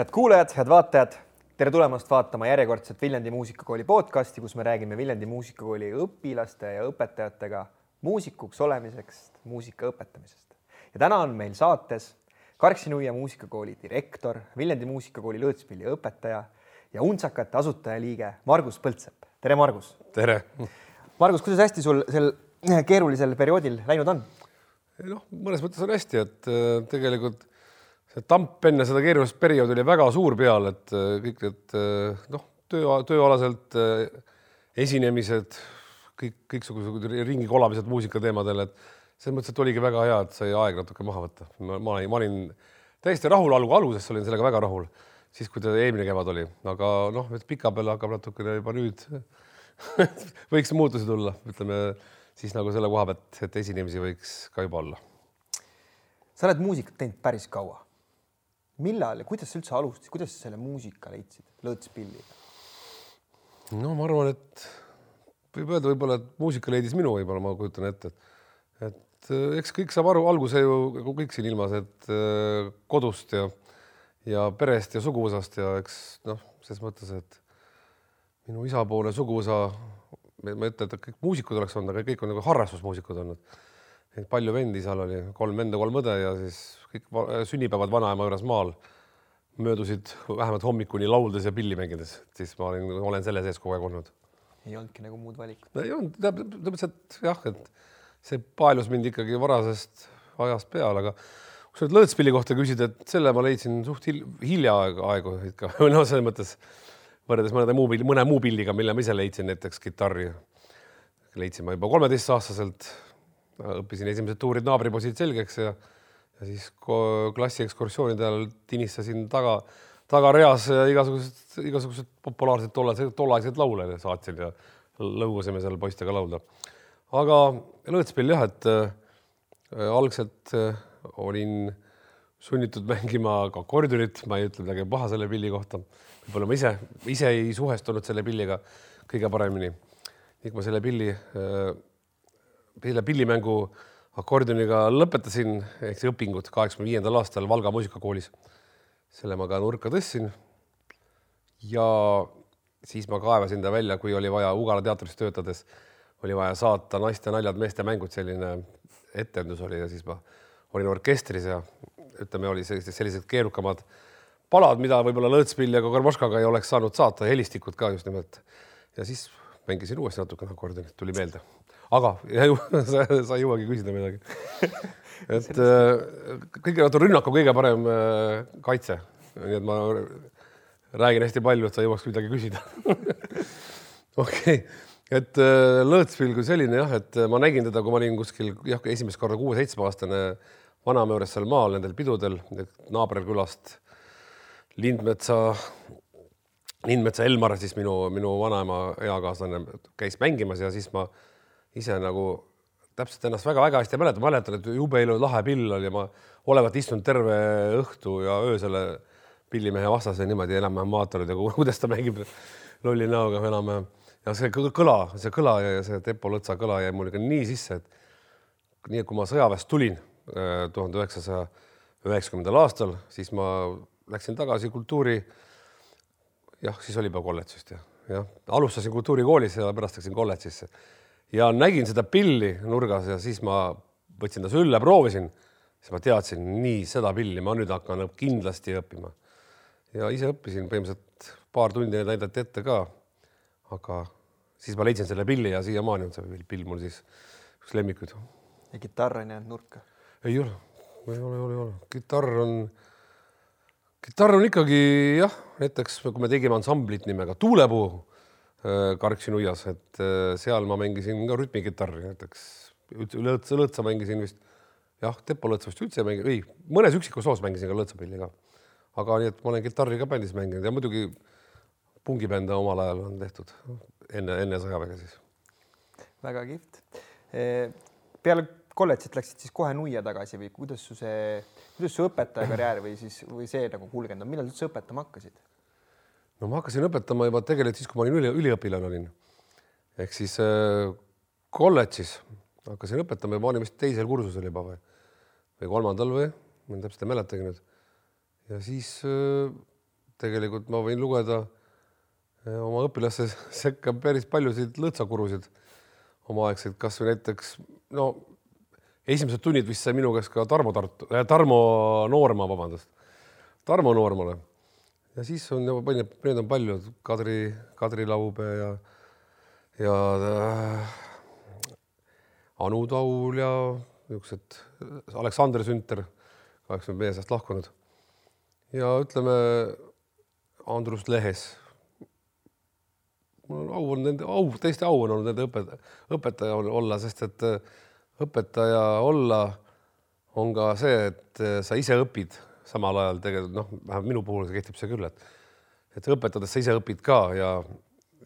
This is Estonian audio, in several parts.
head kuulajad, head vaatajad, tere tulemast vaatama järjekordset Viljandi muusikakooli podcasti, kus me räägime Viljandi muusikakooli õpilaste ja õpetajatega muusikuks olemisest, muusika õpetamisest. ja täna on meil saates Karksi-Nuia muusikakooli direktor, Viljandi muusikakooli lõõtspilli õpetaja ja Untsakate asutajaliige Margus Põldsepp. tere, Margus! tere! Margus, kuidas hästi sul sel keerulisel perioodil läinud on? noh, mõnes mõttes on hästi, et äh, tegelikult see tamp enne seda keerulist perioodi oli väga suur peal, et äh, kõik need äh, noh, töö, tööalaselt esinemised, kõik, kõiksugused ringi kolamised muusikateemadel, et selles mõttes, et oligi väga hea, et sai aeg natuke maha võtta. ma olin, ma olin täiesti rahul algu alguses olin sellega väga rahul, siis kui ta eelmine kevad oli, aga noh, pikapeale hakkab natukene juba nüüd võiks muutusi tulla, ütleme siis nagu selle koha pealt, et esinemisi võiks ka juba olla. sa oled muusikat teinud päris kaua. Millal ja kuidas sa üldse alustasid, kuidas sa selle muusika leidsid lõõtspilliga? no ma arvan, et võib öelda võib-olla, et muusika leidis minu võib-olla, ma kujutan ette, et, et äh, eks kõik saab aru, alguse ju nagu kõik siin ilmas, et äh, kodust ja, ja perest ja suguvõsast ja eks noh, ses mõttes, et minu isapoolne suguvõsa ma ei ütle, et kõik muusikud oleks olnud, aga kõik on nagu harrastusmuusikud olnud. Palju vendi seal oli, kolm venda, kolm õde ja siis kõik sünnipäevad vanaema juures maal möödusid vähemalt hommikuni lauldes ja pilli mängides, siis ma olin, olen selle sees kogu aeg olnud. ei olnudki nagu muud valikut? ei olnud, täpselt jah, et see paelus mind ikkagi varasest ajast peale, aga kui sa nüüd lõõtspilli kohta küsid, et selle ma leidsin suht hiljaaegu aegu ikka, noh, selles mõttes võrreldes mõne muu mõne muu pildiga, mille ma ise leidsin, näiteks kitarri. leidsin ma juba kolmeteistaastaselt, õppisin esimesed tuurid naabripoisid selgeks ja, ja siis klassi ekskursioonide ajal tinistasin taga, tagareas igasugused, igasugused populaarsed tollased, tolleaegseid laule saatsin ja lõugasime seal poistega laulda. aga lõõtspill jah, et äh, algselt äh, olin sunnitud mängima ka akordionit, ma ei ütle midagi paha selle pilli kohta võib-olla ma ise, ise ei suhestunud selle pilliga kõige paremini. kui ma selle pilli, äh, selle pillimängu akordioniga lõpetasin, ehk siis õpingud kaheksakümne viiendal aastal Valga muusikakoolis. selle ma ka nurka tõstsin. ja siis ma kaevasin ta välja, kui oli vaja Ugala teatris töötades, oli vaja saata naiste naljad, meeste mängud, selline etendus oli ja siis ma olin orkestris ja ütleme, oli sellised, sellised keerukamad palad, mida võib-olla Lõõtspill ja Kokormoškaga ei oleks saanud saata, helistikud ka just nimelt. ja siis mängisin uuesti natukene akordionit, tuli meelde. Aga sa, sa ei jõuagi küsida midagi. et äh, kõige, rünnak on kõige parem äh, kaitse, nii et ma räägin hästi palju, et sa jõuaks midagi küsida. okei, et äh, Lõõtspill kui selline jah, et ma nägin teda, kui ma olin kuskil jah, esimest korda kuue-seitsme aastane vanaema juures seal maal nendel pidudel naaberkülast Lindmetsa, Lindmetsa Elmar, siis minu, minu vanaema eakaaslane käis mängimas ja siis ma ise nagu täpselt ennast väga-väga hästi mäletan, mäletan, et jube ilus lahe pill oli ma olevat istunud terve õhtu ja öö selle pillimehe vastas ja niimoodi enam-vähem vaatanud ja kuidas ta mängib lolli näoga enam-vähem. ja see kõla, see kõla ja see Tepo Lõtsa kõla jäi mul ikka nii sisse, et nii, kui ma sõjaväest tulin äh, tuhande üheksasaja üheksakümnendal aastal, siis ma läksin tagasi kultuuri. jah, siis oli juba kolledžist jah, jah, alustasin kultuurikoolis ja pärast läksin kolledžisse ja nägin seda pilli nurgas ja siis ma võtsin ta sülle, proovisin, siis ma teadsin, nii seda pilli ma nüüd hakkan kindlasti õppima. ja ise õppisin põhimõtteliselt paar tundi näidati ette ka. aga siis ma leidsin selle pilli ja siiamaani on see pill mul siis üks lemmikuid. ja kitarr on jäänud nurka? ei ole, ei ole, ei ole, ei ole, kitarr on kitarr on ikkagi jah, näiteks kui me tegime ansamblit nimega Tuulepuu äh, Karksi-Nuias, et äh, seal ma mängisin ka rütmikitarri näiteks, lõõtsa, lõõtsa mängisin vist, jah, Tepo lõõtsa vist üldse ei mängi, ei, mõnes üksikus loos mängisin ka lõõtsapilli ka. aga nii, et ma olen kitarri ka bändis mänginud ja muidugi pungibände omal ajal on tehtud enne, enne sõjaväge siis. väga kihvt. peale kolledžit läksid siis kohe nuia tagasi või kuidas su see, kuidas su õpetajakarjäär või siis, või see nagu kulgenud on, millal sa üldse õpetama hakkasid? No ma hakkasin õpetama juba tegelikult siis, kui ma olin üli, üliõpilane olin. ehk siis äh, kolledžis hakkasin õpetama ja ma olin vist teisel kursusel juba või, või kolmandal või, ma täpselt ei mäletagi nüüd. ja siis äh, tegelikult ma võin lugeda eh, oma õpilaste sekka päris paljusid lõõtsakurusid omaaegseid, kasvõi näiteks no esimesed tunnid vist sai minu käest ka Tarmo Tartu äh,, Tarmo Noorma, vabandust, Tarmo Noormale. Ja siis on juba, need on paljud, Kadri, Kadri Laupee ja, ja äh, Anu Taul ja niisugused, Aleksander Sünter, kaheksakümmend meie seast lahkunud. ja ütleme, Andrus Lehes. mul on au on nende, au, tõesti au on olnud nende õpetaja, õpetaja olla, sest et õpetaja olla on ka see, et äh, sa ise õpid samal ajal tegelikult noh, vähemalt minu puhul kehtib see küll, et et õpetades sa ise õpid ka ja,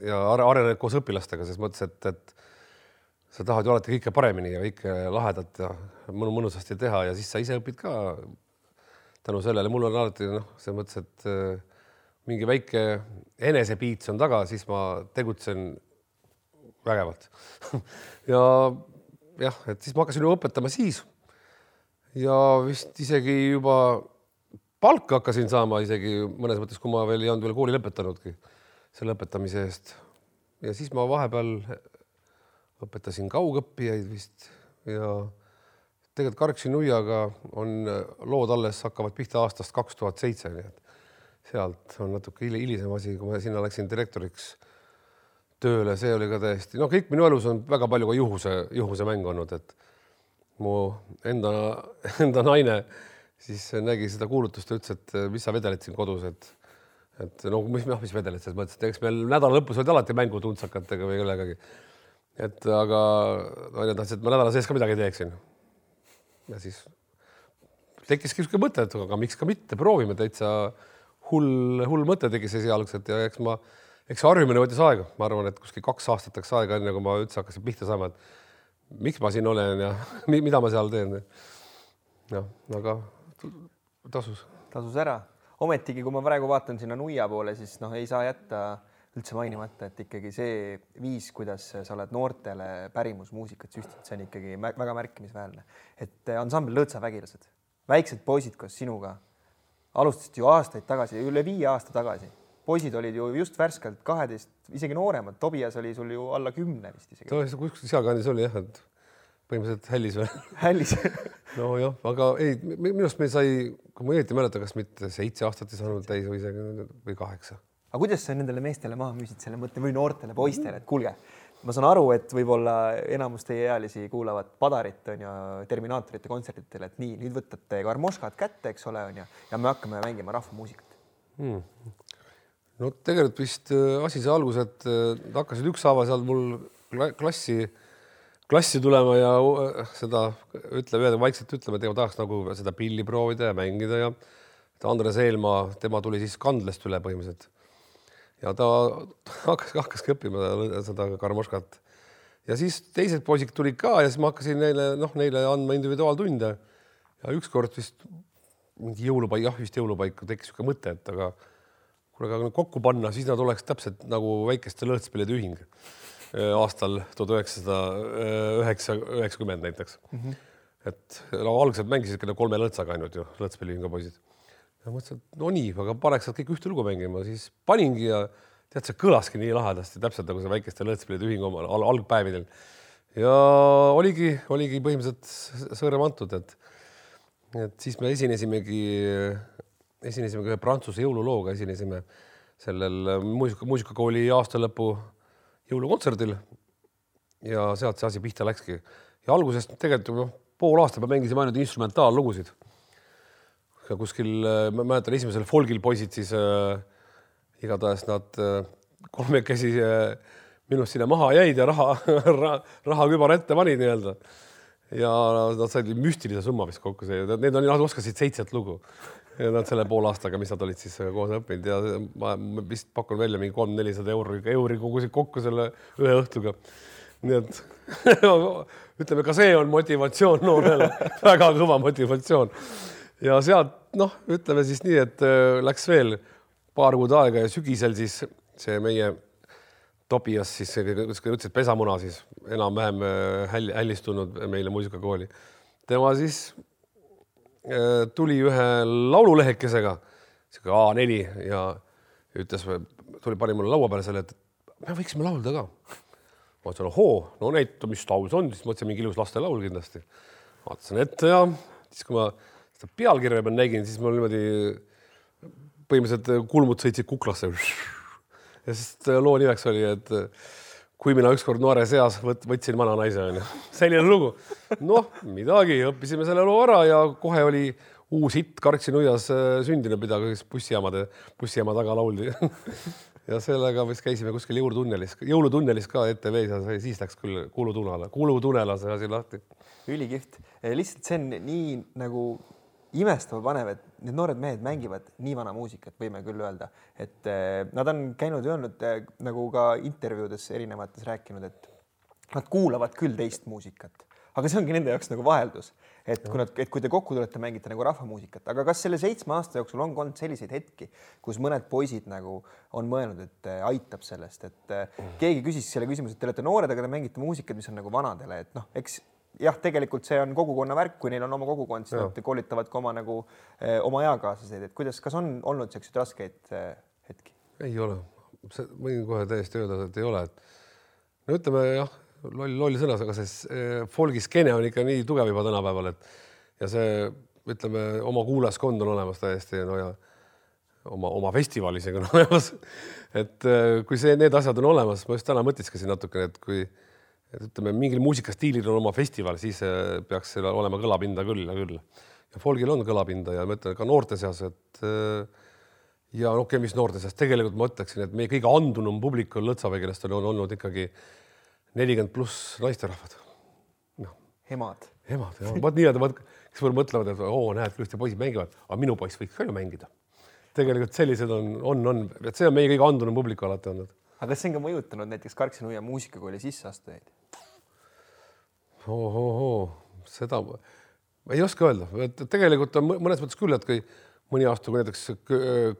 ja arened koos õpilastega ses mõttes, et, et sa tahad ju alati kõike paremini ja kõike lahedat ja mõnusasti teha ja siis sa ise õpid ka tänu sellele. mul on alati noh, selles mõttes, et äh, mingi väike enesepiits on taga, siis ma tegutsen vägevalt ja jah, et siis ma hakkasin ju õpetama siis ja vist isegi juba palka hakkasin saama isegi mõnes mõttes, kui ma veel ei olnud veel kooli lõpetanudki selle õpetamise eest. ja siis ma vahepeal õpetasin kaugõppijaid vist ja tegelikult Karksi nuiaga on lood alles hakkavad pihta aastast kaks tuhat seitse, nii et sealt on natuke hilisem asi, kui ma sinna läksin direktoriks tööle, see oli ka täiesti, no kõik minu elus on väga palju ka juhuse, juhuse mäng olnud, et mu enda, enda naine siis nägi seda kuulutust ja ütles, et mis sa vedeled siin kodus, et et no mis, mis vedeled selles mõttes, et eks meil nädala lõpus olid alati mängud untsakatega või kellegagi et aga naine tahtis, et ma nädala sees ka midagi teeksin. ja siis tekkiski niisugune mõte, et aga miks ka mitte, proovime täitsa hull, hull mõte tekkis esialgselt ja eks ma, eks harjumine võttis aega, ma arvan, et kuskil kaks aastat läks aega, enne kui ma üldse hakkasin pihta saama, et miks ma siin olen ja mida ma seal teen. noh, aga tasus. tasus ära, ometigi, kui ma praegu vaatan sinna nuia poole, siis noh, ei saa jätta üldse mainimata, et ikkagi see viis, kuidas sa oled noortele pärimusmuusikat süstinud, see on ikkagi väga märkimisväärne. et eh, ansambel Lõõtsavägilased, väiksed poisid koos sinuga alustasid ju aastaid tagasi, üle viie aasta tagasi. poisid olid ju just värskelt kaheteist, isegi nooremad, Tobias oli sul ju alla kümne vist isegi. kuskil sealkandis oli jah, et põhimõtteliselt hällis veel. hällis. Nojah, aga ei, minu arust meil sai, kui ma õieti mäletan, kas mitte seitse aastat ei saanud täis või isegi või kaheksa. Aga kuidas sa nendele meestele maha müüsid selle mõtte või noortele poistele, et kuulge, ma saan aru, et võib-olla enamus teie ealisi kuulavad Padarit on ju Terminaatorite kontsertidel, et nii, nüüd võtate karmoškad kätte, eks ole, on ju, ja me hakkame mängima rahvamuusikat. Hmm.. no tegelikult vist äh, asi sai alguse, et äh, hakkasid ükshaaval seal mul klassi, klassi tulema ja äh, seda ütleme, vaikselt ütlema, et ma tahaks nagu seda pilli proovida ja mängida ja Andres Eelmaa, tema tuli siis Kandlast üle põhimõtteliselt ja ta hakkas, hakkaski õppima seda karmoškat. ja siis teised poisid tulid ka ja siis ma hakkasin neile, noh, neile andma individuaaltunde. ja ükskord vist mingi jõulupaik, jah, vist jõulupaiku tekkis niisugune mõte, et aga kuule, aga kokku panna, siis nad oleks täpselt nagu väikeste lõõtspillide ühing aastal tuhat üheksasada üheksa, üheksakümmend näiteks mm. -hmm. et no algselt mängisid kella kolme lõõtsaga ainult ju lõõtspilliühingu poisid ja mõtlesin, et no nii, aga paneks nad kõik ühte lugu mängima, siis paningi ja tead, see kõlaski nii lahedasti, täpselt nagu see väikeste lõõtspillide ühing oma al algpäevil. ja oligi, oligi põhimõtteliselt sõõrem antud, et, et siis me esinesimegi, esinesimegi ühe prantsuse jõululooga, esinesime sellel muusika, muusikakooli aastalõpu jõulukontserdil. ja sealt see asi pihta läkski ja algusest tegelikult noh, pool aastat me mängisime ainult instrumentaallugusid kuskil, äh, ma mäletan esimesel folgil poisid siis äh, igatahes nad äh, kolmekesi äh, minust sinna maha jäid ja raha raha, rahakübar ette panid nii-öelda. ja nad said müstilise summa vist kokku, see, need on, nad oskasid seitset lugu. Ja nad selle poole aastaga, mis nad olid siis äh, koos õppinud ja ma, ma vist pakun välja mingi kolm-nelisada euri, euri kogusid kokku selle ühe õhtuga. nii et ütleme, ka see on motivatsioon noorele väga kõva motivatsioon ja sealt noh, ütleme siis nii, et äh, läks veel paar kuud aega ja sügisel siis see meie Tobias siis, kuidas sa ütlesid, pesamuna siis enam-vähem äh, häll, hällistunud meile muusikakooli. tema siis äh, tuli ühe laululehekesega, sihuke A4 ja ütles, tuli, pani mulle laua peale selle, et me võiksime laulda ka. ma ütlesin, ohoo, no näita, mis laul see on, siis mõtlesin mingi ilus lastelaul kindlasti. vaatasin ette ja siis, kui ma seda pealkirja peal nägin, siis mul niimoodi põhimõtteliselt kulmud sõitsid kuklasse. ja siis loo nimeks oli, et kui mina ükskord noores eas võt, võtsin vana naise, onju. selline lugu. noh, midagi, õppisime selle loo ära ja kohe oli uus hitt Karksi-Nuias äh, sündinud, mida bussijaamade, bussijaama taga lauldi ja sellega vist käisime kuskil jõulutunnelis, jõulutunnelis ka ETV-s ja siis läks küll kuulutunele, kuulutunela see asi lahti. ülikihvt, lihtsalt see on nii nagu imestama panev, et need noored mehed mängivad nii vana muusikat, võime küll öelda, et eh, nad on käinud ja öelnud eh, nagu ka intervjuudes erinevates rääkinud, et nad kuulavad küll teist muusikat, aga see ongi nende jaoks nagu vaheldus, et kui nad, et kui te kokku tulete, mängite nagu rahvamuusikat, aga kas selle seitsme aasta jooksul on olnud selliseid hetki, kus mõned poisid nagu on mõelnud, et eh, aitab sellest, et keegi küsis selle küsimuse, et te olete noored, aga te mängite muusikat, mis on nagu vanadele, et noh, eks jah, tegelikult see on kogukonna värk, kui neil on oma kogukond, siis ja. nad koolitavad ka oma nagu eh, oma eakaaslaseid, et kuidas, kas on olnud selliseid raskeid eh, hetki? ei ole, võin kohe täiesti öelda, et ei ole, et no ütleme jah, loll, loll sõnas, aga see eh, folgi skeene on ikka nii tugev juba tänapäeval, et ja see ütleme, oma kuulajaskond on olemas täiesti no ja oma, oma festival isegi on olemas. et eh, kui see, need asjad on olemas, ma just täna mõtisklesin natukene, et kui et ütleme, mingil muusikastiilil on oma festival, siis äh, peaks seal olema kõlapinda küll ja küll. ja folgil on kõlapinda ja ma ütlen ka noorte seas, et äh, ja okei okay,, mis noorte seas, tegelikult ma ütleksin, et meie kõige andunum publik on Lõtsaväe-keelest on olnud ikkagi nelikümmend pluss naisterahvad. noh. emad. emad, vot nii-öelda, vot kes võib-olla mõtlevad, et oo, näed, ilusti poisid mängivad, aga minu poiss võiks ka ju mängida. tegelikult sellised on, on, on, et see on meie kõige andunum publik alati olnud aga kas see on ka mõjutanud näiteks Karksi-Nuia muusikakooli sisseastujaid? Ohohoo, seda ma ei oska öelda, et tegelikult on mõnes mõttes küll, et kui mõni aasta, kui näiteks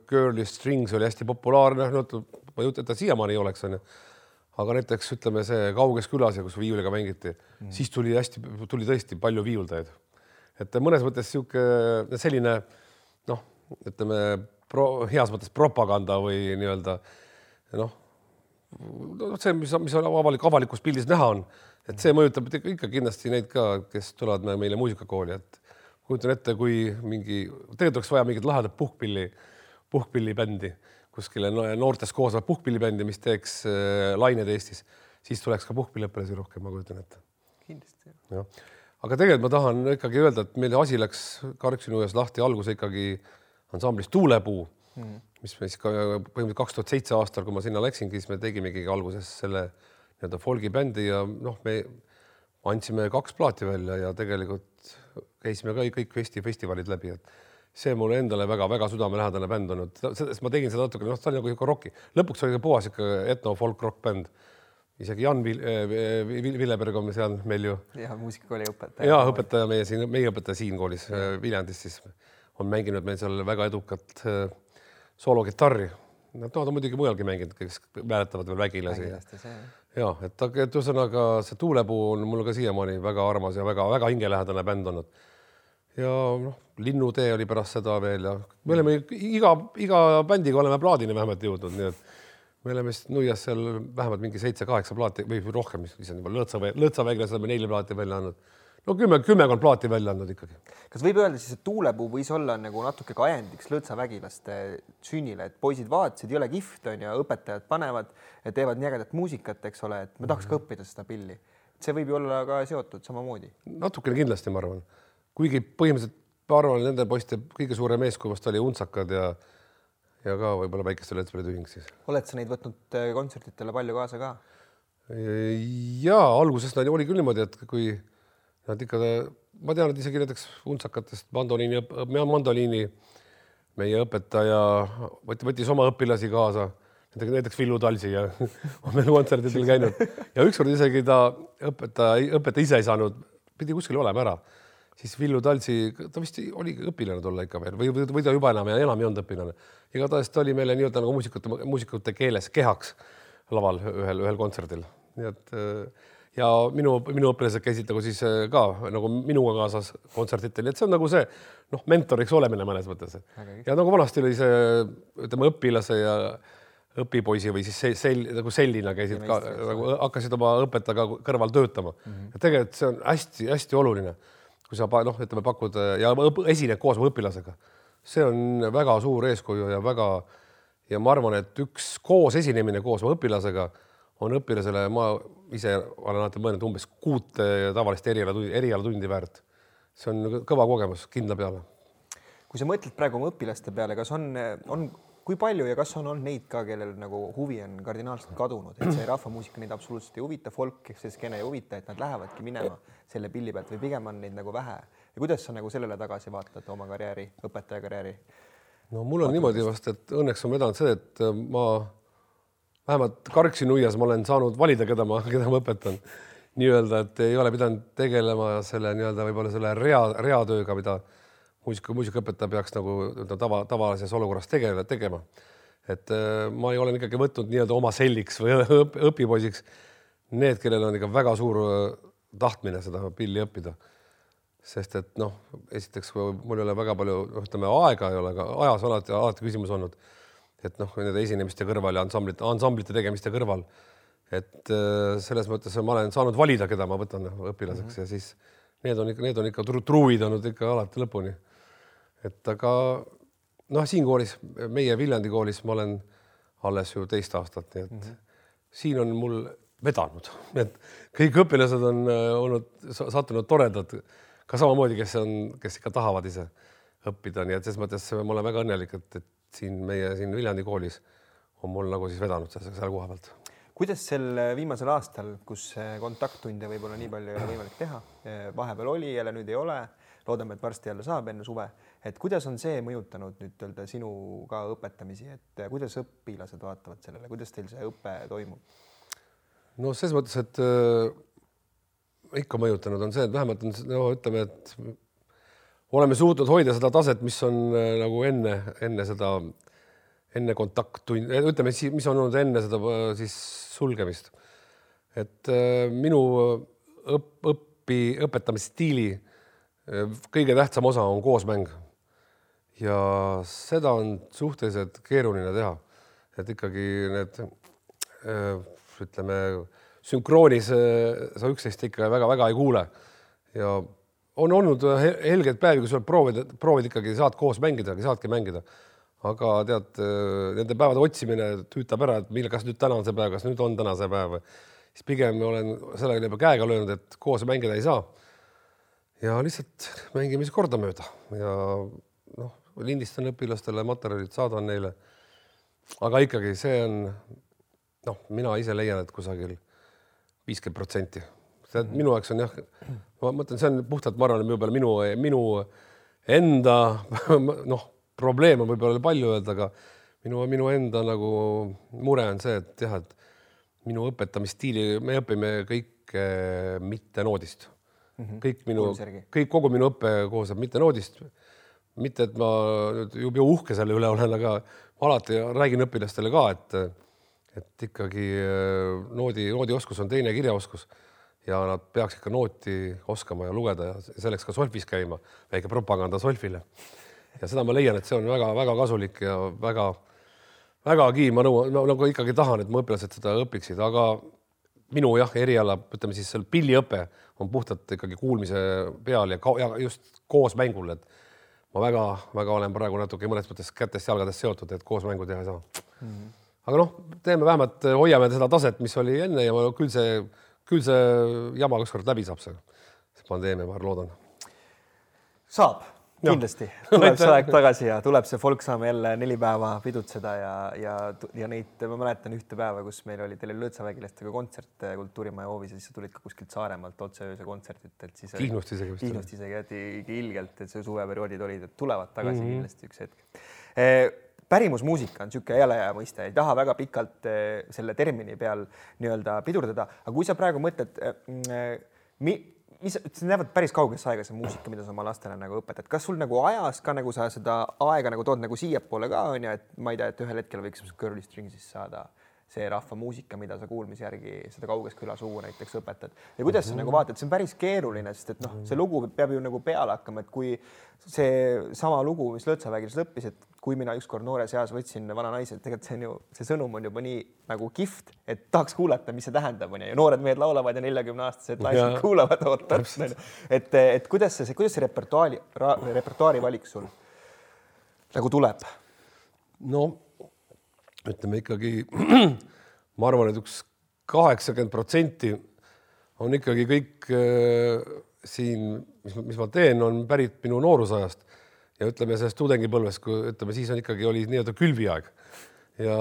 Girly Strings oli hästi populaarne, no ma ei ette, et siiamaani ei oleks, onju. aga näiteks ütleme, see Kauges külas ja kus viiuliga mängiti mm., siis tuli hästi, tuli tõesti palju viiuldajaid. et mõnes mõttes niisugune selline noh, ütleme pro, heas mõttes propaganda või nii-öelda noh, see, mis, mis avalik, avalikus pildis näha on et see mõjutab ikka kindlasti neid ka, kes tulevad meile muusikakooli, et kujutan ette, kui mingi, tegelikult oleks vaja mingit lahedat puhkpilli, puhkpillibändi kuskile noortest koosnevat puhkpillibändi, mis teeks äh, lained Eestis, siis tuleks ka puhkpilliõpilasi rohkem, ma kujutan ette. kindlasti. jah, aga tegelikult ma tahan ikkagi öelda, et meil asi läks Karksi-Nuias lahti alguse ikkagi ansamblis Tuulepuu mm., mis me siis ka põhimõtteliselt kaks tuhat seitse aastal, kui ma sinna läksingi, siis me tegimegi alguses selle äh, nii-öelda folgibändi ja noh, me andsime kaks plaati välja ja tegelikult käisime ka kõik festi, festivalid läbi, et see mulle endale väga-väga südamelähedane bänd olnud, sest ma tegin seda natuke, noh, ta oli nagu ikka roki, lõpuks oli puhas ikka etno folk rock bänd. isegi Jan Vil, äh, Villeberg on seal meil ju. ja muusikakooli õpetaja. ja õpetaja meie siin, meie õpetaja siin koolis äh, Viljandis siis on mänginud meil seal väga edukat äh, soolokitarri. Nad no, on muidugi mujalgi mänginud, kes mäletavad veel Vägilasi ja et, et ühesõnaga see Tuulepuu on mul ka siiamaani väga armas ja väga-väga hingelähedane bänd olnud. ja noh, Linnutee oli pärast seda veel ja me oleme iga, iga bändiga oleme plaadini vähemalt jõudnud, nii et me oleme vist Nuias seal vähemalt mingi seitse-kaheksa plaati või rohkem, issand juba Lõõtsaväe, Lõõtsaväeglas oleme neli plaati välja andnud no kümme, kümmekond plaati välja andnud ikkagi. kas võib öelda siis, et Tuulepuu võis olla nagu natuke ka ajendiks Lõõtsa vägilaste sünnile, et poisid vaatasid, jõle kihvt on ju, õpetajad panevad, teevad nii ägedat muusikat, eks ole, et me tahaks ka õppida seda pilli. see võib ju olla ka seotud samamoodi. natukene kindlasti, ma arvan, kuigi põhimõtteliselt ma arvan, nende poiste kõige suurem eeskuju vast oli Untsakad ja ja ka võib-olla Päikeste Lõõtspalli ühing siis. oled sa neid võtnud äh, kontsertidele palju kaasa ka? ja alguses oli küll niimoodi, et kui Nad ikka, ma tean, et isegi näiteks untsakatest mandoliini, mandoliini meie õpetaja võttis oma õpilasi kaasa, näiteks Villu Talsi ja on meil kontserdidel käinud. Ja ükskord isegi ta õpetaja, õpetaja ise ei saanud, pidi kuskil olema ära, siis Villu Talsi, ta vist oli õpilane tol ikka veel või, või ta juba enam enam ei olnud õpilane. igatahes ta oli meile nii-öelda nagu muusikute, muusikute keeles kehaks laval ühel, ühel kontserdil, nii et ja minu, minu õpilased käisid nagu siis äh, ka nagu minuga kaasas kontsertidel, et see on nagu see noh, mentoriks olemine mõnes mõttes. ja nagu vanasti oli see, ütleme õpilase ja õpipoisi või siis sel, sel, nagu sellina käisid ka nagu hakkasid oma õpetajaga kõrval töötama mm. -hmm. ja tegelikult see on hästi-hästi oluline, kui sa noh, ütleme, pakud ja esined koos oma õpilasega. see on väga suur eeskuju ja väga ja ma arvan, et üks koos esinemine koos oma õpilasega on õpilasele, ma ise olen alati mõelnud umbes kuut tavalist erialatundi, erialatundi väärt. see on kõva kogemus kindla peale. kui sa mõtled praegu oma õpilaste peale, kas on, on kui palju ja kas on olnud neid ka, kellel nagu huvi on kardinaalselt kadunud, et see rahvamuusika neid absoluutselt ei huvita, folk ehk see skeene ei huvita, et nad lähevadki minema selle pilli pealt või pigem on neid nagu vähe ja kuidas sa nagu sellele tagasi vaatad oma karjääri, õpetaja karjääri? no mul on Vaatavast. niimoodi vast, et õnneks on vedanud see, et ma vähemalt Karksi-Nuias ma olen saanud valida, keda ma, keda ma õpetan nii-öelda, et ei ole pidanud tegelema selle nii-öelda võib-olla selle rea, reatööga, mida muusika, muusikaõpetaja peaks nagu tava, tavalises olukorras tegema, tegema. et äh, ma olen ikkagi võtnud nii-öelda oma selliks või õp, õpipoisiks need, kellel on ikka väga suur äh, tahtmine seda pilli õppida. sest et noh, esiteks mul ei ole väga palju, noh, ütleme aega ei ole, aga ajas alati, alati küsimus olnud. Et noh, nende esinemiste kõrval ja ansamblite, ansamblite tegemiste kõrval. et äh, selles mõttes ma olen saanud valida, keda ma võtan õpilaseks mm -hmm. ja siis need on ikka, need on ikka truuid olnud ikka alati lõpuni et aga noh, siin koolis, meie Viljandi koolis ma olen alles ju teist aastat, nii et mm -hmm. siin on mul vedanud, et kõik õpilased on äh, olnud, sattunud toredad, ka samamoodi, kes on, kes ikka tahavad ise õppida, nii et selles mõttes ma olen väga õnnelik, et, et siin meie siin Viljandi koolis on mul nagu siis vedanud selle koha pealt kuidas sel viimasel aastal, kus kontakttunde võib-olla nii palju ei ole võimalik teha, vahepeal oli, jälle nüüd ei ole, loodame, et varsti jälle saab enne suve et kuidas on see mõjutanud nüüd öelda sinu ka õpetamisi, et kuidas õpilased vaatavad sellele, kuidas teil see õpe toimub? no selles mõttes, et äh, ikka mõjutanud on see, et vähemalt on no ütleme, et oleme suutnud hoida seda taset, mis on äh, nagu enne, enne seda, enne kontakttund, ütleme siis, mis on olnud enne seda äh, siis sulgemist. et äh, minu õpp, õpi, õpetamisstiili äh, kõige tähtsam osa on koosmäng. Ja seda on suhteliselt keeruline teha, et ikkagi need äh, ütleme sünkroonis äh, sa üksteist ikka väga-väga ei kuule. Ja on olnud helgeid päevi, kus proovid, proovid ikkagi saad koos mängida, saadki mängida. aga tead, äh, nende päevade otsimine tüütab ära, et millal, kas nüüd täna on see päev, kas nüüd on täna see päev, siis pigem olen sellega juba käega löönud, et koos mängida ei saa. ja lihtsalt mängime siis kordamööda ja noh, lindistan õpilastele materjalid, saadan neile. aga ikkagi see on noh, mina ise leian, et kusagil viiskümmend protsenti. See minu jaoks on jah, ma mõtlen, see on puhtalt, ma arvan, võib-olla minu, minu enda noh, probleem on võib-olla palju öelda, aga minu, minu enda nagu mure on see, et jah, et minu õpetamisstiili, me õpime kõike mittenoodist mm. -hmm. kõik minu, kõik, kogu minu õpe koosneb mittenoodist mitte, et ma nüüd jube uhke selle üle olen, aga alati räägin õpilastele ka, et, et ikkagi äh, noodi, noodioskus on teine kirjaoskus ja nad peaks ikka nooti oskama ja lugeda ja selleks ka solfis käima, väike propaganda solfile. ja seda ma leian, et see on väga-väga kasulik ja väga, vägagi ma nõuan no,, nagu ikkagi tahan, et mu õpilased seda õpiksid, aga minu jah, eriala, ütleme siis seal pilliõpe on puhtalt ikkagi kuulmise peal ja, ja just koos mängul, et ma väga-väga olen praegu natuke mõnes mõttes kätest-jalgadest seotud, et koos mängu teha ei saa mm. -hmm. aga noh, teeme vähemalt, hoiame seda taset, mis oli enne ja küll see, küll see jama ükskord läbi saab, see, pandeemia, ma loodan. saab kindlasti tuleb see aeg tagasi ja tuleb see folk saame jälle neli päeva pidutseda ja, ja, ja neid, ma mäletan ühte päeva, kus meil oli teil Lõõtsavägilastega kontsert äh, Kultuurimaja hoovis ja siis sa tulid ka kuskilt Saaremaalt otse ööse kontserdilt, et siis. Kihnust isegi. Kihnust isegi jäeti ilgelt, et see suveperioodid olid, et tulevad tagasi mm -hmm. kindlasti üks hetk e pärimusmuusika on niisugune jälle hea mõiste, ei taha väga pikalt e, selle termini peal nii-öelda pidurdada, aga kui sa praegu mõtled e, mi, mis, see näevad päris kaugesse aega, see muusika, mida sa oma lastele nagu õpetad, kas sul nagu ajas ka nagu sa seda aega nagu tood nagu siiapoole ka onju, et ma ei tea, et ühel hetkel võiks Girly Stringsist saada see rahvamuusika, mida sa kuulmise järgi seda kauges külasuu näiteks õpetad. Ja kuidas sa nagu vaatad, see on päris keeruline, sest et noh, see lugu peab ju nagu peale hakkama, et kui seesama lugu, mis Lõõtsavägilas lõppis, et kui mina ükskord noores eas võtsin vana naise, tegelikult see on ju, see sõnum on juba nii nagu kihvt, et tahaks kuulata, mis see tähendab, onju, ja noored mehed laulavad ja neljakümneaastased naised kuulavad, ootavad, onju. et, et kuidas see, kuidas see repertuaari, repertuaari valik sul nagu tuleb? no ütleme ikkagi, ma arvan, et üks kaheksakümmend protsenti on ikkagi kõik äh, siin, mis, mis ma teen, on pärit minu noorusajast ja ütleme sellest tudengipõlvest, kui ütleme, siis on ikkagi oli nii-öelda külviaeg ja,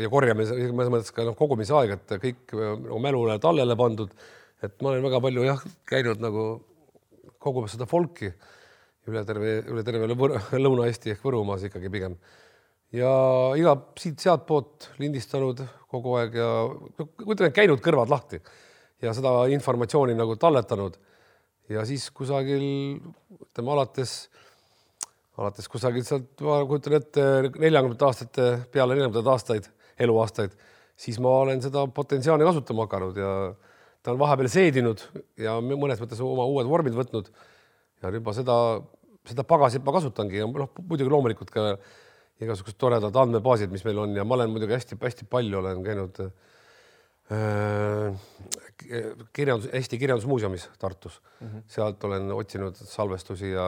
ja korjamise, mõnes mõttes ka noh, kogumise aeg, et kõik nagu mälule tallele pandud. et ma olen väga palju jah, käinud nagu kogumas seda folki üle terve, üle terve Lõuna-Eesti ehk Võrumaas ikkagi pigem. Ja iga siit-sealtpoolt lindistanud kogu aeg ja ütleme, käinud kõrvad lahti ja seda informatsiooni nagu talletanud. ja siis kusagil ütleme alates, alates kusagilt sealt, ma kujutan ette neljakümnendate aastate peale neljakümnendaid aastaid, eluaastaid, siis ma olen seda potentsiaali kasutama hakanud ja ta on vahepeal seedinud ja mõnes mõttes oma uued vormid võtnud ja ma seda, seda pagasit ma kasutangi ja noh, muidugi loomulikult ka igasugused toredad andmebaasid, mis meil on ja ma olen muidugi hästi-hästi palju olen käinud äh, kirjandus, Eesti Kirjandusmuuseumis Tartus mm, -hmm. sealt olen otsinud salvestusi ja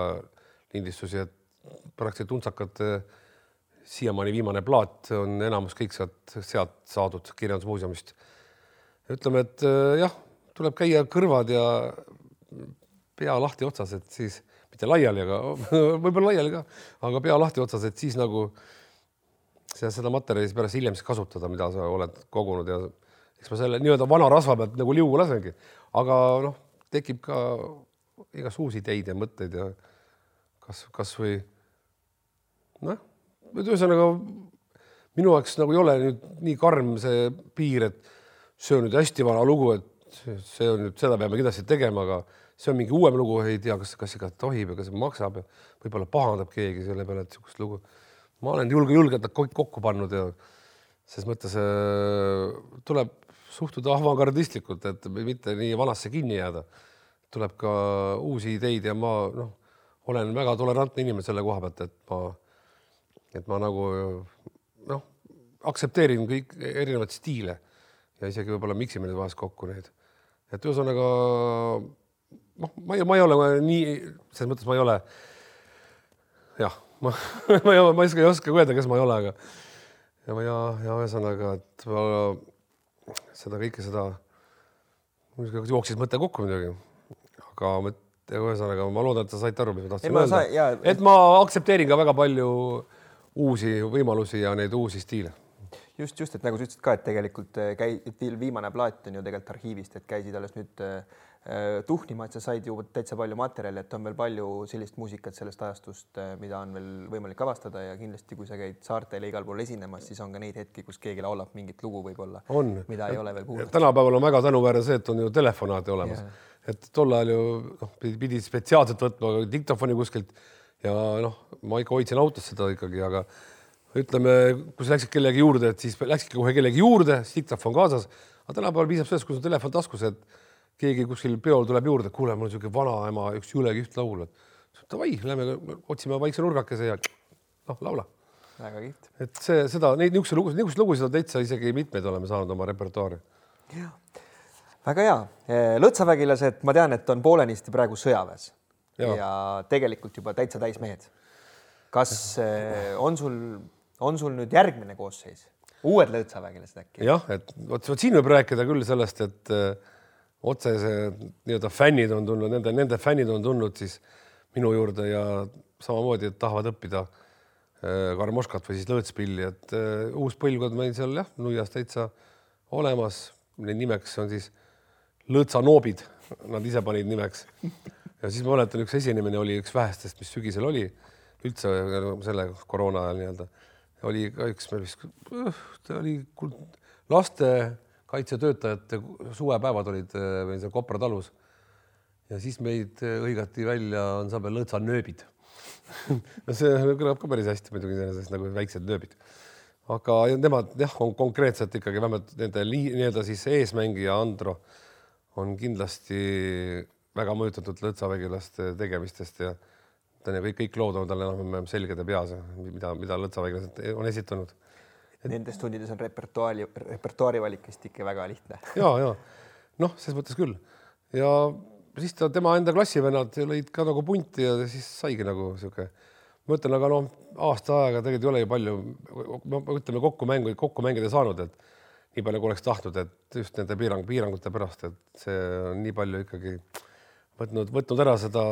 lindistusi, et praktiliselt untsakad siiamaani viimane plaat on enamus kõik sealt, sealt saadud Kirjandusmuuseumist. ütleme, et äh, jah, tuleb käia kõrvad ja pea lahti otsas, et siis mitte laiali, aga võib-olla laiali ka, aga pea lahti otsas, et siis nagu seda materjali siis pärast hiljem siis kasutada, mida sa oled kogunud ja eks ma selle nii-öelda vana rasva pealt nagu liugu lasengi, aga noh, tekib ka igast uusi ideid ja mõtteid ja kas, kasvõi noh, ühesõnaga minu jaoks nagu ei ole nüüd nii karm see piir, et see on nüüd hästi vana lugu, et see on nüüd, seda peame kindlasti tegema, aga see on mingi uuem lugu, ei tea, kas, kas ikka tohib ja kas maksab ja võib-olla pahandab keegi selle peale, et niisugust lugu. ma olen julge, julgelt kõik kokku pannud ja ses mõttes äh, tuleb suhtuda avangardistlikult, et mitte nii vanasse kinni jääda. tuleb ka uusi ideid ja ma noh, olen väga tolerantne inimene selle koha pealt, et ma, et ma nagu noh, aktsepteerin kõik erinevaid stiile ja isegi võib-olla miksime neid vahest kokku neid. et ühesõnaga noh, ma ei, ma ei ole nii, selles mõttes ma ei ole. jah, ma, ma ei, ma ei oska, ei oska öelda, kes ma ei ole, aga ja, ja, ja ühesõnaga, et ma seda kõike seda, jooksis mõte kokku muidugi, aga ühesõnaga ma loodan, et sa saite aru, mis ma tahtsin öelda. Ja... et ma aktsepteerin ka väga palju uusi võimalusi ja neid uusi stiile just, just, et nagu sa ütlesid ka, et tegelikult käi-, viimane plaat on ju tegelikult arhiivist, et käisid alles nüüd Äh, tuhnima, et sa said ju täitsa palju materjali, et on veel palju sellist muusikat sellest ajastust, äh, mida on veel võimalik avastada ja kindlasti, kui sa käid saartel ja igal pool esinemas, siis on ka neid hetki, kus keegi laulab mingit lugu võib-olla, mida ei ole veel kuulnud. tänapäeval on väga tänuväärne see, et on ju telefonaate olemas, et tol ajal ju noh, pidi spetsiaalselt võtma diktofoni kuskilt ja noh, ma ikka hoidsin autos seda ikkagi, aga ütleme, kui sa läksid kellegi juurde, et siis läksidki kohe kellegi juurde, diktofon kaasas, aga tänapäeval piisab sellest, kui sul telefon taskus, et keegi kuskil peol tuleb juurde, kuule, mul on niisugune vanaema üks jõle kihvt laul, et davai, lähme otsime vaikse nurgakese ja noh, laula. väga kihvt. et see, seda, neid niisuguseid lugusid, niisuguseid lugusid on täitsa isegi mitmeid oleme saanud oma repertuaari. väga hea. Eh, lõtsavägilased, ma tean, et on poolenisti praegu sõjaväes ja. ja tegelikult juba täitsa täismehed. kas eh, on sul, on sul nüüd järgmine koosseis, uued lõtsavägilased äkki? jah, et vot, vot siin võib rääkida küll sellest, et äh, otsesed nii-öelda fännid on tulnud, nende, nende fännid on tulnud siis minu juurde ja samamoodi, tahavad õppida äh, karmoškat või siis lõõtspilli, et uh, uus põlvkond meil seal jah, nuias täitsa olemas. nimeks on siis lõõtsanoobid, nad ise panid nimeks. ja siis ma mäletan, üks esinemine oli üks vähestest, mis sügisel oli üldse selle koroona ajal nii-öelda oli ka üks, ta oli laste kaitsetöötajate suvepäevad olid äh, meil seal Kopra talus. ja siis meid äh, hõigati välja ansambel Lõõtsa nööbid no see kõlab ka päris hästi muidugi iseenesest nagu väiksed nööbid. aga nemad jah, on konkreetselt ikkagi vähemalt nende nii-öelda siis eesmängija Andro on kindlasti väga mõjutatud lõtsavägilaste tegemistest ja ta on kõik, kõik lood on tal enam-vähem selged ja peas, mida, mida lõtsavägilased on esitanud. Nendes tundides on repertuaari, repertuaari valik vist ikka väga lihtne. ja, ja noh, selles mõttes küll ja siis ta, tema enda klassivennad lõid ka nagu punti ja siis saigi nagu sihuke, ma ütlen, aga noh, aasta aega tegelikult ei ole ju palju, ütleme kokku mängu, kokku mängida saanud, et nii palju, kui oleks tahtnud, et just nende piirang, piirangute pärast, et see on nii palju ikkagi võtnud, võtnud ära seda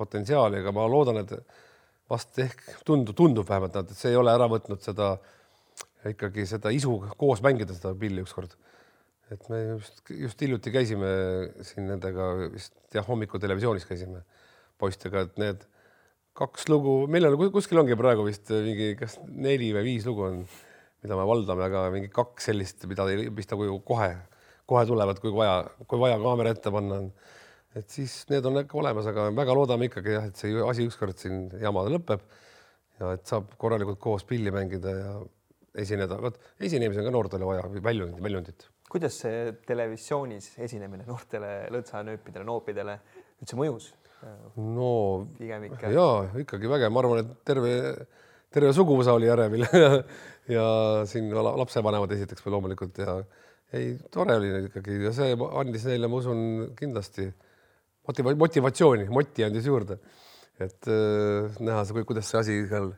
potentsiaali, aga ma loodan, et vast ehk tundub, tundub vähemalt, et see ei ole ära võtnud seda ikkagi seda isu koos mängida seda pilli ükskord et me just, just hiljuti käisime siin nendega vist jah, hommikul televisioonis käisime poistega, et need kaks lugu, meil on kuskil ongi praegu vist mingi, kas neli või viis lugu on, mida me valdame, aga mingi kaks sellist, mida, mis nagu kohe, kohe tulevad, kui vaja, kui vaja kaamera ette panna on. et siis need on ikka olemas, aga väga loodame ikkagi jah, et see asi ükskord siin jamada lõpeb ja et saab korralikult koos pilli mängida ja esineda, vot esinemise on ka noortele vaja väljundit, väljundit kuidas see televisioonis esinemine noortele lõõtsanööpidele, noopidele üldse mõjus? no pigem ikka. ja ikkagi vägev, ma arvan, et terve, terve suguvõsa oli ärevil ja, siin lapsevanemad esiteks veel loomulikult ja ei, tore oli ikkagi ja see andis neile, ma usun, kindlasti motiva motivatsiooni, moti andis juurde, et äh, näha kuidas see asi seal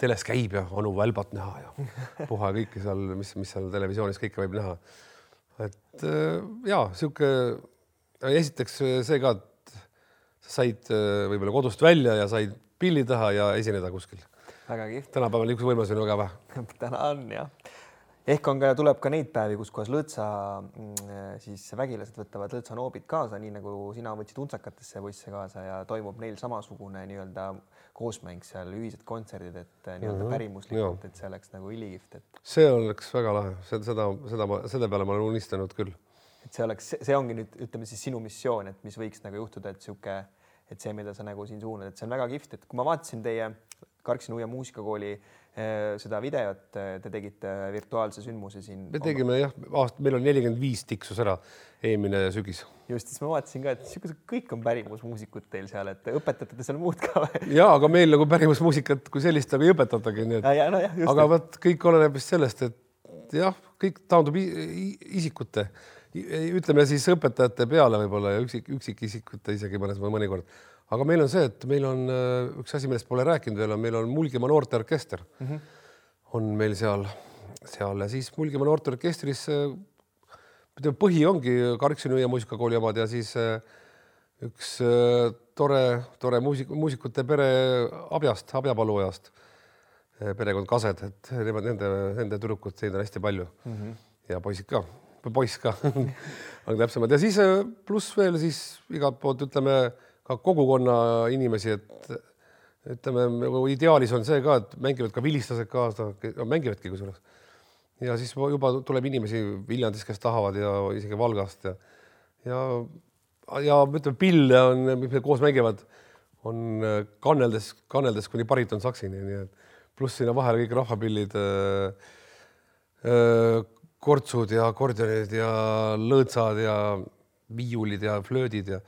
teles käib ja onu Välbat näha ja puha kõike seal, mis, mis seal televisioonis kõike võib näha. et äh, ja sihuke, esiteks see ka, et sa said äh, võib-olla kodust välja ja said pilli taha ja esineda kuskil. väga kihvt. tänapäeval niisuguseid võimalusi on väga vähe täna on jah ehk on ka, tuleb ka neid päevi, kus kohas lõõtsa mm, siis vägilased võtavad lõõtsanoobid kaasa, nii nagu sina võtsid untsakatesse poisse kaasa ja toimub neil samasugune nii-öelda koosmäng seal, ühised kontserdid, et nii-öelda mm -hmm. pärimuslikult, et see oleks nagu ülikihvt, et. see oleks väga lahe, seda, seda ma, selle peale ma olen unistanud küll. et see oleks, see ongi nüüd ütleme siis sinu missioon, et mis võiks nagu juhtuda, et sihuke, et see, mida sa nagu siin suunad, et see on väga kihvt, et kui ma vaatasin teie Karksi Nuia muusikakooli Eh, seda videot eh, te tegite virtuaalse sündmuse siin. me tegime jah, aasta, meil on nelikümmend viis tiksus ära eelmine sügis. just, siis ma vaatasin ka, et siuksed kõik on pärimusmuusikud teil seal, et õpetate te seal muud ka või? ja, aga meil nagu pärimusmuusikat kui sellist nagu ei õpetatagi, nii et. No, aga vot kõik oleneb vist sellest, et jah, kõik taandub isikute, ütleme siis õpetajate peale võib-olla ja üksik, üksikisikute isegi mõnes mõnikord aga meil on see, et meil on äh, üks asi, millest pole rääkinud veel, on meil on Mulgimaa noorteorkester mm. -hmm. on meil seal, seal ja siis Mulgimaa noorteorkestris ütleme, põhi ongi Karksi-Nõia muusikakooli omad ja siis äh, üks äh, tore, tore muusik, muusikute pere Abjast, Abjapalujast, perekond Kased, et nemad, nende, nende tüdrukud, neid on hästi palju mm -hmm. ja poisid ka, poiss ka aga täpsemalt ja siis pluss veel siis igalt poolt ütleme ka kogukonna inimesi, et ütleme nagu ideaalis on see ka, et mängivad ka vilistlased kaasa, mängivadki kusjuures. ja siis juba tuleb inimesi Viljandist, kes tahavad ja isegi Valgast ja ja ja ütleme, pille on, mis me koos mängivad, on kanneldes, kanneldes kuni bariton saksini, nii et pluss sinna vahele kõik rahvapillid äh,, äh, kortsud ja akordionid ja lõõtsad ja viiulid ja flöödid ja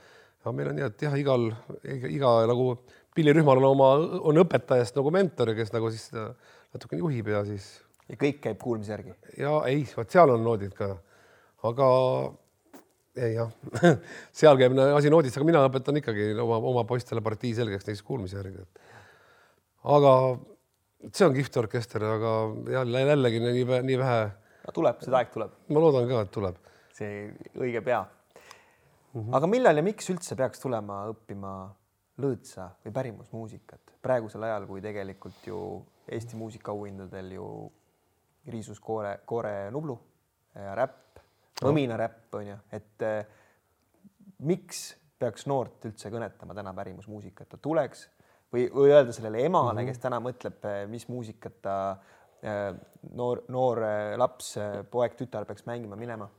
aga meil on nii, et jah, igal, iga, nagu pillirühmal on oma, on õpetajast nagu mentor, kes nagu siis natukene juhib ja siis. ja kõik käib kuulmise järgi? ja ei, vot seal on noodid ka, aga ei jah seal käib asi noodist, aga mina õpetan ikkagi oma, oma poistele partii selgeks neist kuulmise järgi. aga see on kihvt orkester, aga jälle jällegi nii, nii vähe. tuleb, seda aeg tuleb. ma loodan ka, et tuleb. see õige pea mm. -hmm. aga millal ja miks üldse peaks tulema õppima lõõtsa või pärimusmuusikat praegusel ajal, kui tegelikult ju Eesti muusikaauhindadel ju riisus koore, koore Nublu ja räpp, mõmina räpp on ju, et eh, miks peaks noort üldse kõnetama täna pärimusmuusikat, ta tuleks või, või öelda sellele emale mm, -hmm. kes täna mõtleb, eh, mis muusikat ta eh, noor, noor laps, poeg, tütar peaks mängima minema.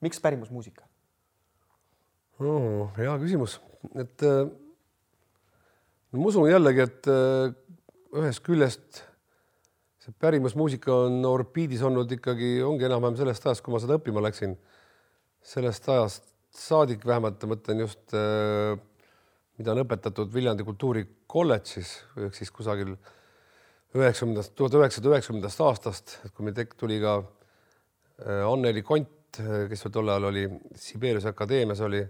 miks pärimusmuusika? Oh,? hea küsimus, et äh, ma usun jällegi, et äh, ühest küljest see pärimusmuusika on orbiidis olnud ikkagi, ongi enam-vähem sellest ajast, kui ma seda õppima läksin. sellest ajast saadik vähemalt, mõtlen just, äh, mida on õpetatud Viljandi Kultuurikolledžis ehk siis kusagil üheksakümnendast, tuhat üheksasada üheksakümnendast aastast, et kui meil tek-, tuli ka Anneli Kont, kes tol ajal oli Sibeliuse akadeemias, oli,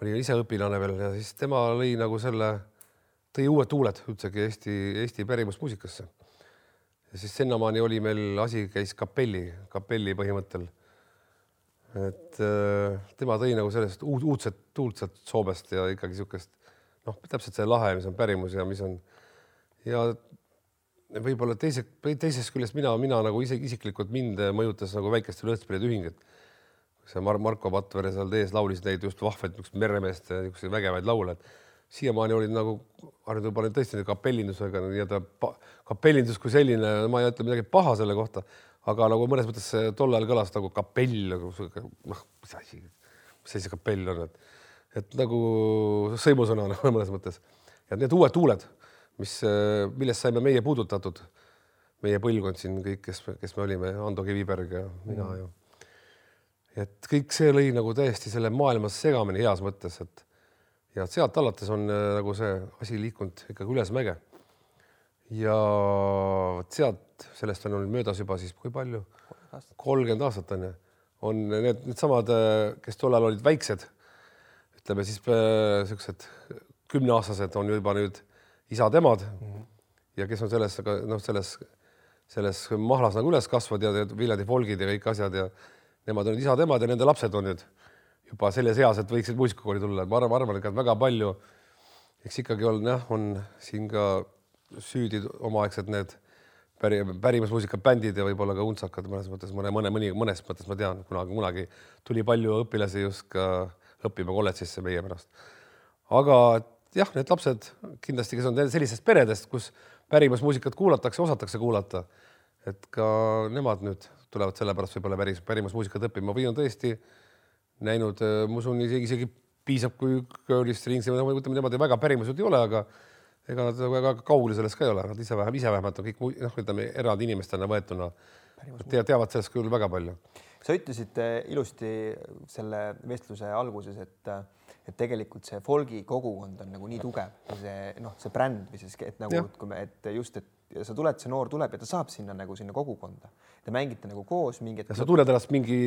oli ise õpilane veel ja siis tema lõi nagu selle, tõi uued tuuled üldsegi Eesti, Eesti pärimusmuusikasse. ja siis sinnamaani oli meil asi käis kapelli, kapelli põhimõttel. et äh, tema tõi nagu sellest uud, uudset tuult sealt Soomest ja ikkagi niisugust noh, täpselt see lahe, mis on pärimus ja mis on ja võib-olla teise, teisest küljest mina, mina nagu ise isiklikult mind mõjutas nagu väikeste lõõtspillide ühing, et see Mar Marko Patvere seal ees laulis neid just vahvaid meremeeste niisuguseid vägevaid laule, siiamaani olid nagu, arvan, võib-olla tõesti kapellindusega nii-öelda kapellindus kui selline, ma ei ütle midagi paha selle kohta, aga nagu mõnes mõttes tol ajal kõlas nagu kapell, nagu noh, mis asi, mis asi see kapell on, et et nagu sõimusõna nagu mõnes mõttes. et need uued tuuled mis, millest saime meie puudutatud, meie põlvkond siin kõik, kes, kes me olime, Ando Kiviberg ja mina mm. ju. Et kõik see lõi nagu täiesti selle maailmas segamini heas mõttes, et ja sealt alates on äh, nagu see asi liikunud ikkagi ülesmäge. ja sealt, sellest on olnud möödas juba siis kui palju? kolmkümmend aastat on ju, on need needsamad, äh, kes tollal olid väiksed, ütleme siis äh, kümneaastased on juba nüüd isad-emad mm -hmm. ja kes on selles, noh, selles, selles mahlas nagu üles kasvanud ja Viljandi folgid ja kõik asjad ja nemad on isad-emad ja nende lapsed on nüüd juba selles eas, et võiksid muusikakooli tulla, ma arvan, arvan, et väga palju, eks ikkagi on jah, on siin ka süüdi omaaegsed need päri, pärimusmuusikabändid ja võib-olla ka untsakad mõnes mõttes, mõne, mõne, mõni, mõnes mõttes ma tean, kunagi, kunagi tuli palju õpilasi just ka õppima kolledžisse meie pärast. aga jah, need lapsed kindlasti, kes on sellistest peredest, kus pärimusmuusikat kuulatakse, osatakse kuulata, et ka nemad nüüd tulevad sellepärast võib-olla päris pärimusmuusikat õppima. Või on tõesti näinud, äh, ma usun isegi, isegi piisab, kui Curly Strings, ütleme, nemad väga pärimused ei ole, aga ega nad väga kaugel sellest ka ei ole, nad ise vähem, ise vähemalt on kõik noh, ütleme eraldi inimestena võetuna te, teavad sellest küll väga palju. sa ütlesid ilusti selle vestluse alguses, et et tegelikult see folgi kogukond on nagu nii tugev. See noh, see bränd või siis, et nagu, et kui me, et just, et sa tuled, see noor tuleb ja ta saab sinna nagu sinna kogukonda. Te mängite nagu koos mingit. sa tunned ennast mingi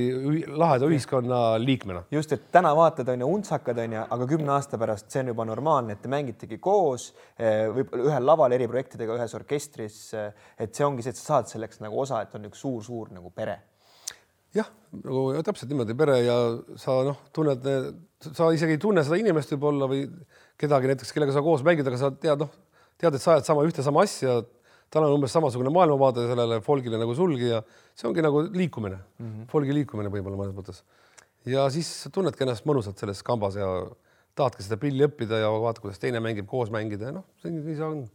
laheda ühiskonna liikmena. just, et täna vaatad, on ju, untsakad on ju, aga kümne aasta pärast see on juba normaalne, et te mängitegi koos, eh, võib-olla ühel laval eriprojektidega, ühes orkestris. Eh, et see ongi see, et sa saad selleks nagu osa, et on üks suur-suur nagu pere jah, nagu ja täpselt niimoodi pere ja sa noh, tunned, sa isegi ei tunne seda inimest võib-olla või kedagi näiteks, kellega sa koos mängid, aga sa tead, noh, tead, et sa ajad sama ühte sama asja. Tal on umbes samasugune maailmavaade sellele folgile nagu sulgi ja see ongi nagu liikumine mm, -hmm. folgi liikumine võib-olla mõnes mõttes. ja siis tunnedki ennast mõnusalt selles kambas ja tahadki seda pilli õppida ja vaata, kuidas teine mängib, koos mängida ja noh, nii see on.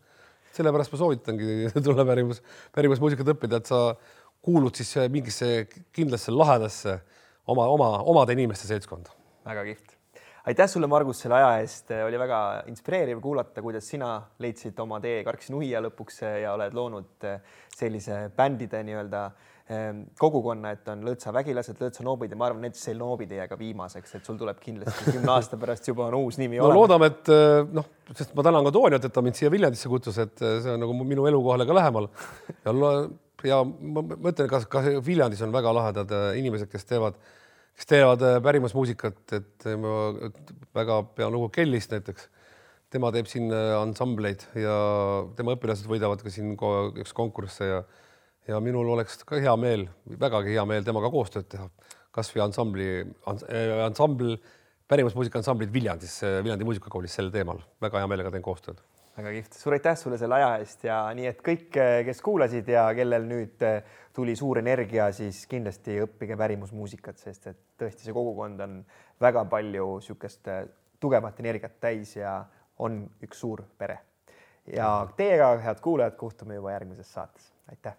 sellepärast ma soovitangi tulla pärimus, pärimusmuusikat õppida, et sa kuulud siis mingisse kindlasse lahedasse oma, oma, omade inimeste seltskonda. väga kihvt. Aitäh sulle, Margus, selle aja eest, oli väga inspireeriv kuulata, kuidas sina leidsid oma tee Karksi nuia lõpuks äh, ja oled loonud äh, sellise bändide nii-öelda ähm, kogukonna, et on Lõõtsa vägilased, Lõõtsa noobid ja ma arvan, et see jää ka viimaseks, et sul tuleb kindlasti kümne aasta pärast juba on uus nimi no, olemas. loodame, et noh, sest ma tänan ka Tooniat, et ta mind siia Viljandisse kutsus, et see on nagu minu elukohale ka lähemal ja ja ma mõtlen, kas, kas Viljandis on väga lahedad äh, inimesed, kes teevad, kes teevad äh, pärimusmuusikat, et ma väga pean lugu Kellist näiteks. tema teeb siin äh, ansambleid ja tema õpilased võidavad ka siin üks konkursse ja ja minul oleks ka hea meel, vägagi hea meel temaga koostööd teha, kasvõi ansambli ans,, ansambl, pärimusmuusika ansamblid Viljandis, Viljandi muusikakoolis sel teemal, väga hea meelega teen koostööd. Väga kihvt, suur aitäh sulle selle aja eest ja nii, et kõik, kes kuulasid ja kellel nüüd tuli suur energia, siis kindlasti õppige pärimusmuusikat, sest et tõesti, see kogukond on väga palju niisugust eh, tugevat energiat täis ja on üks suur pere. ja teiega, head kuulajad, kohtume juba järgmises saates, aitäh.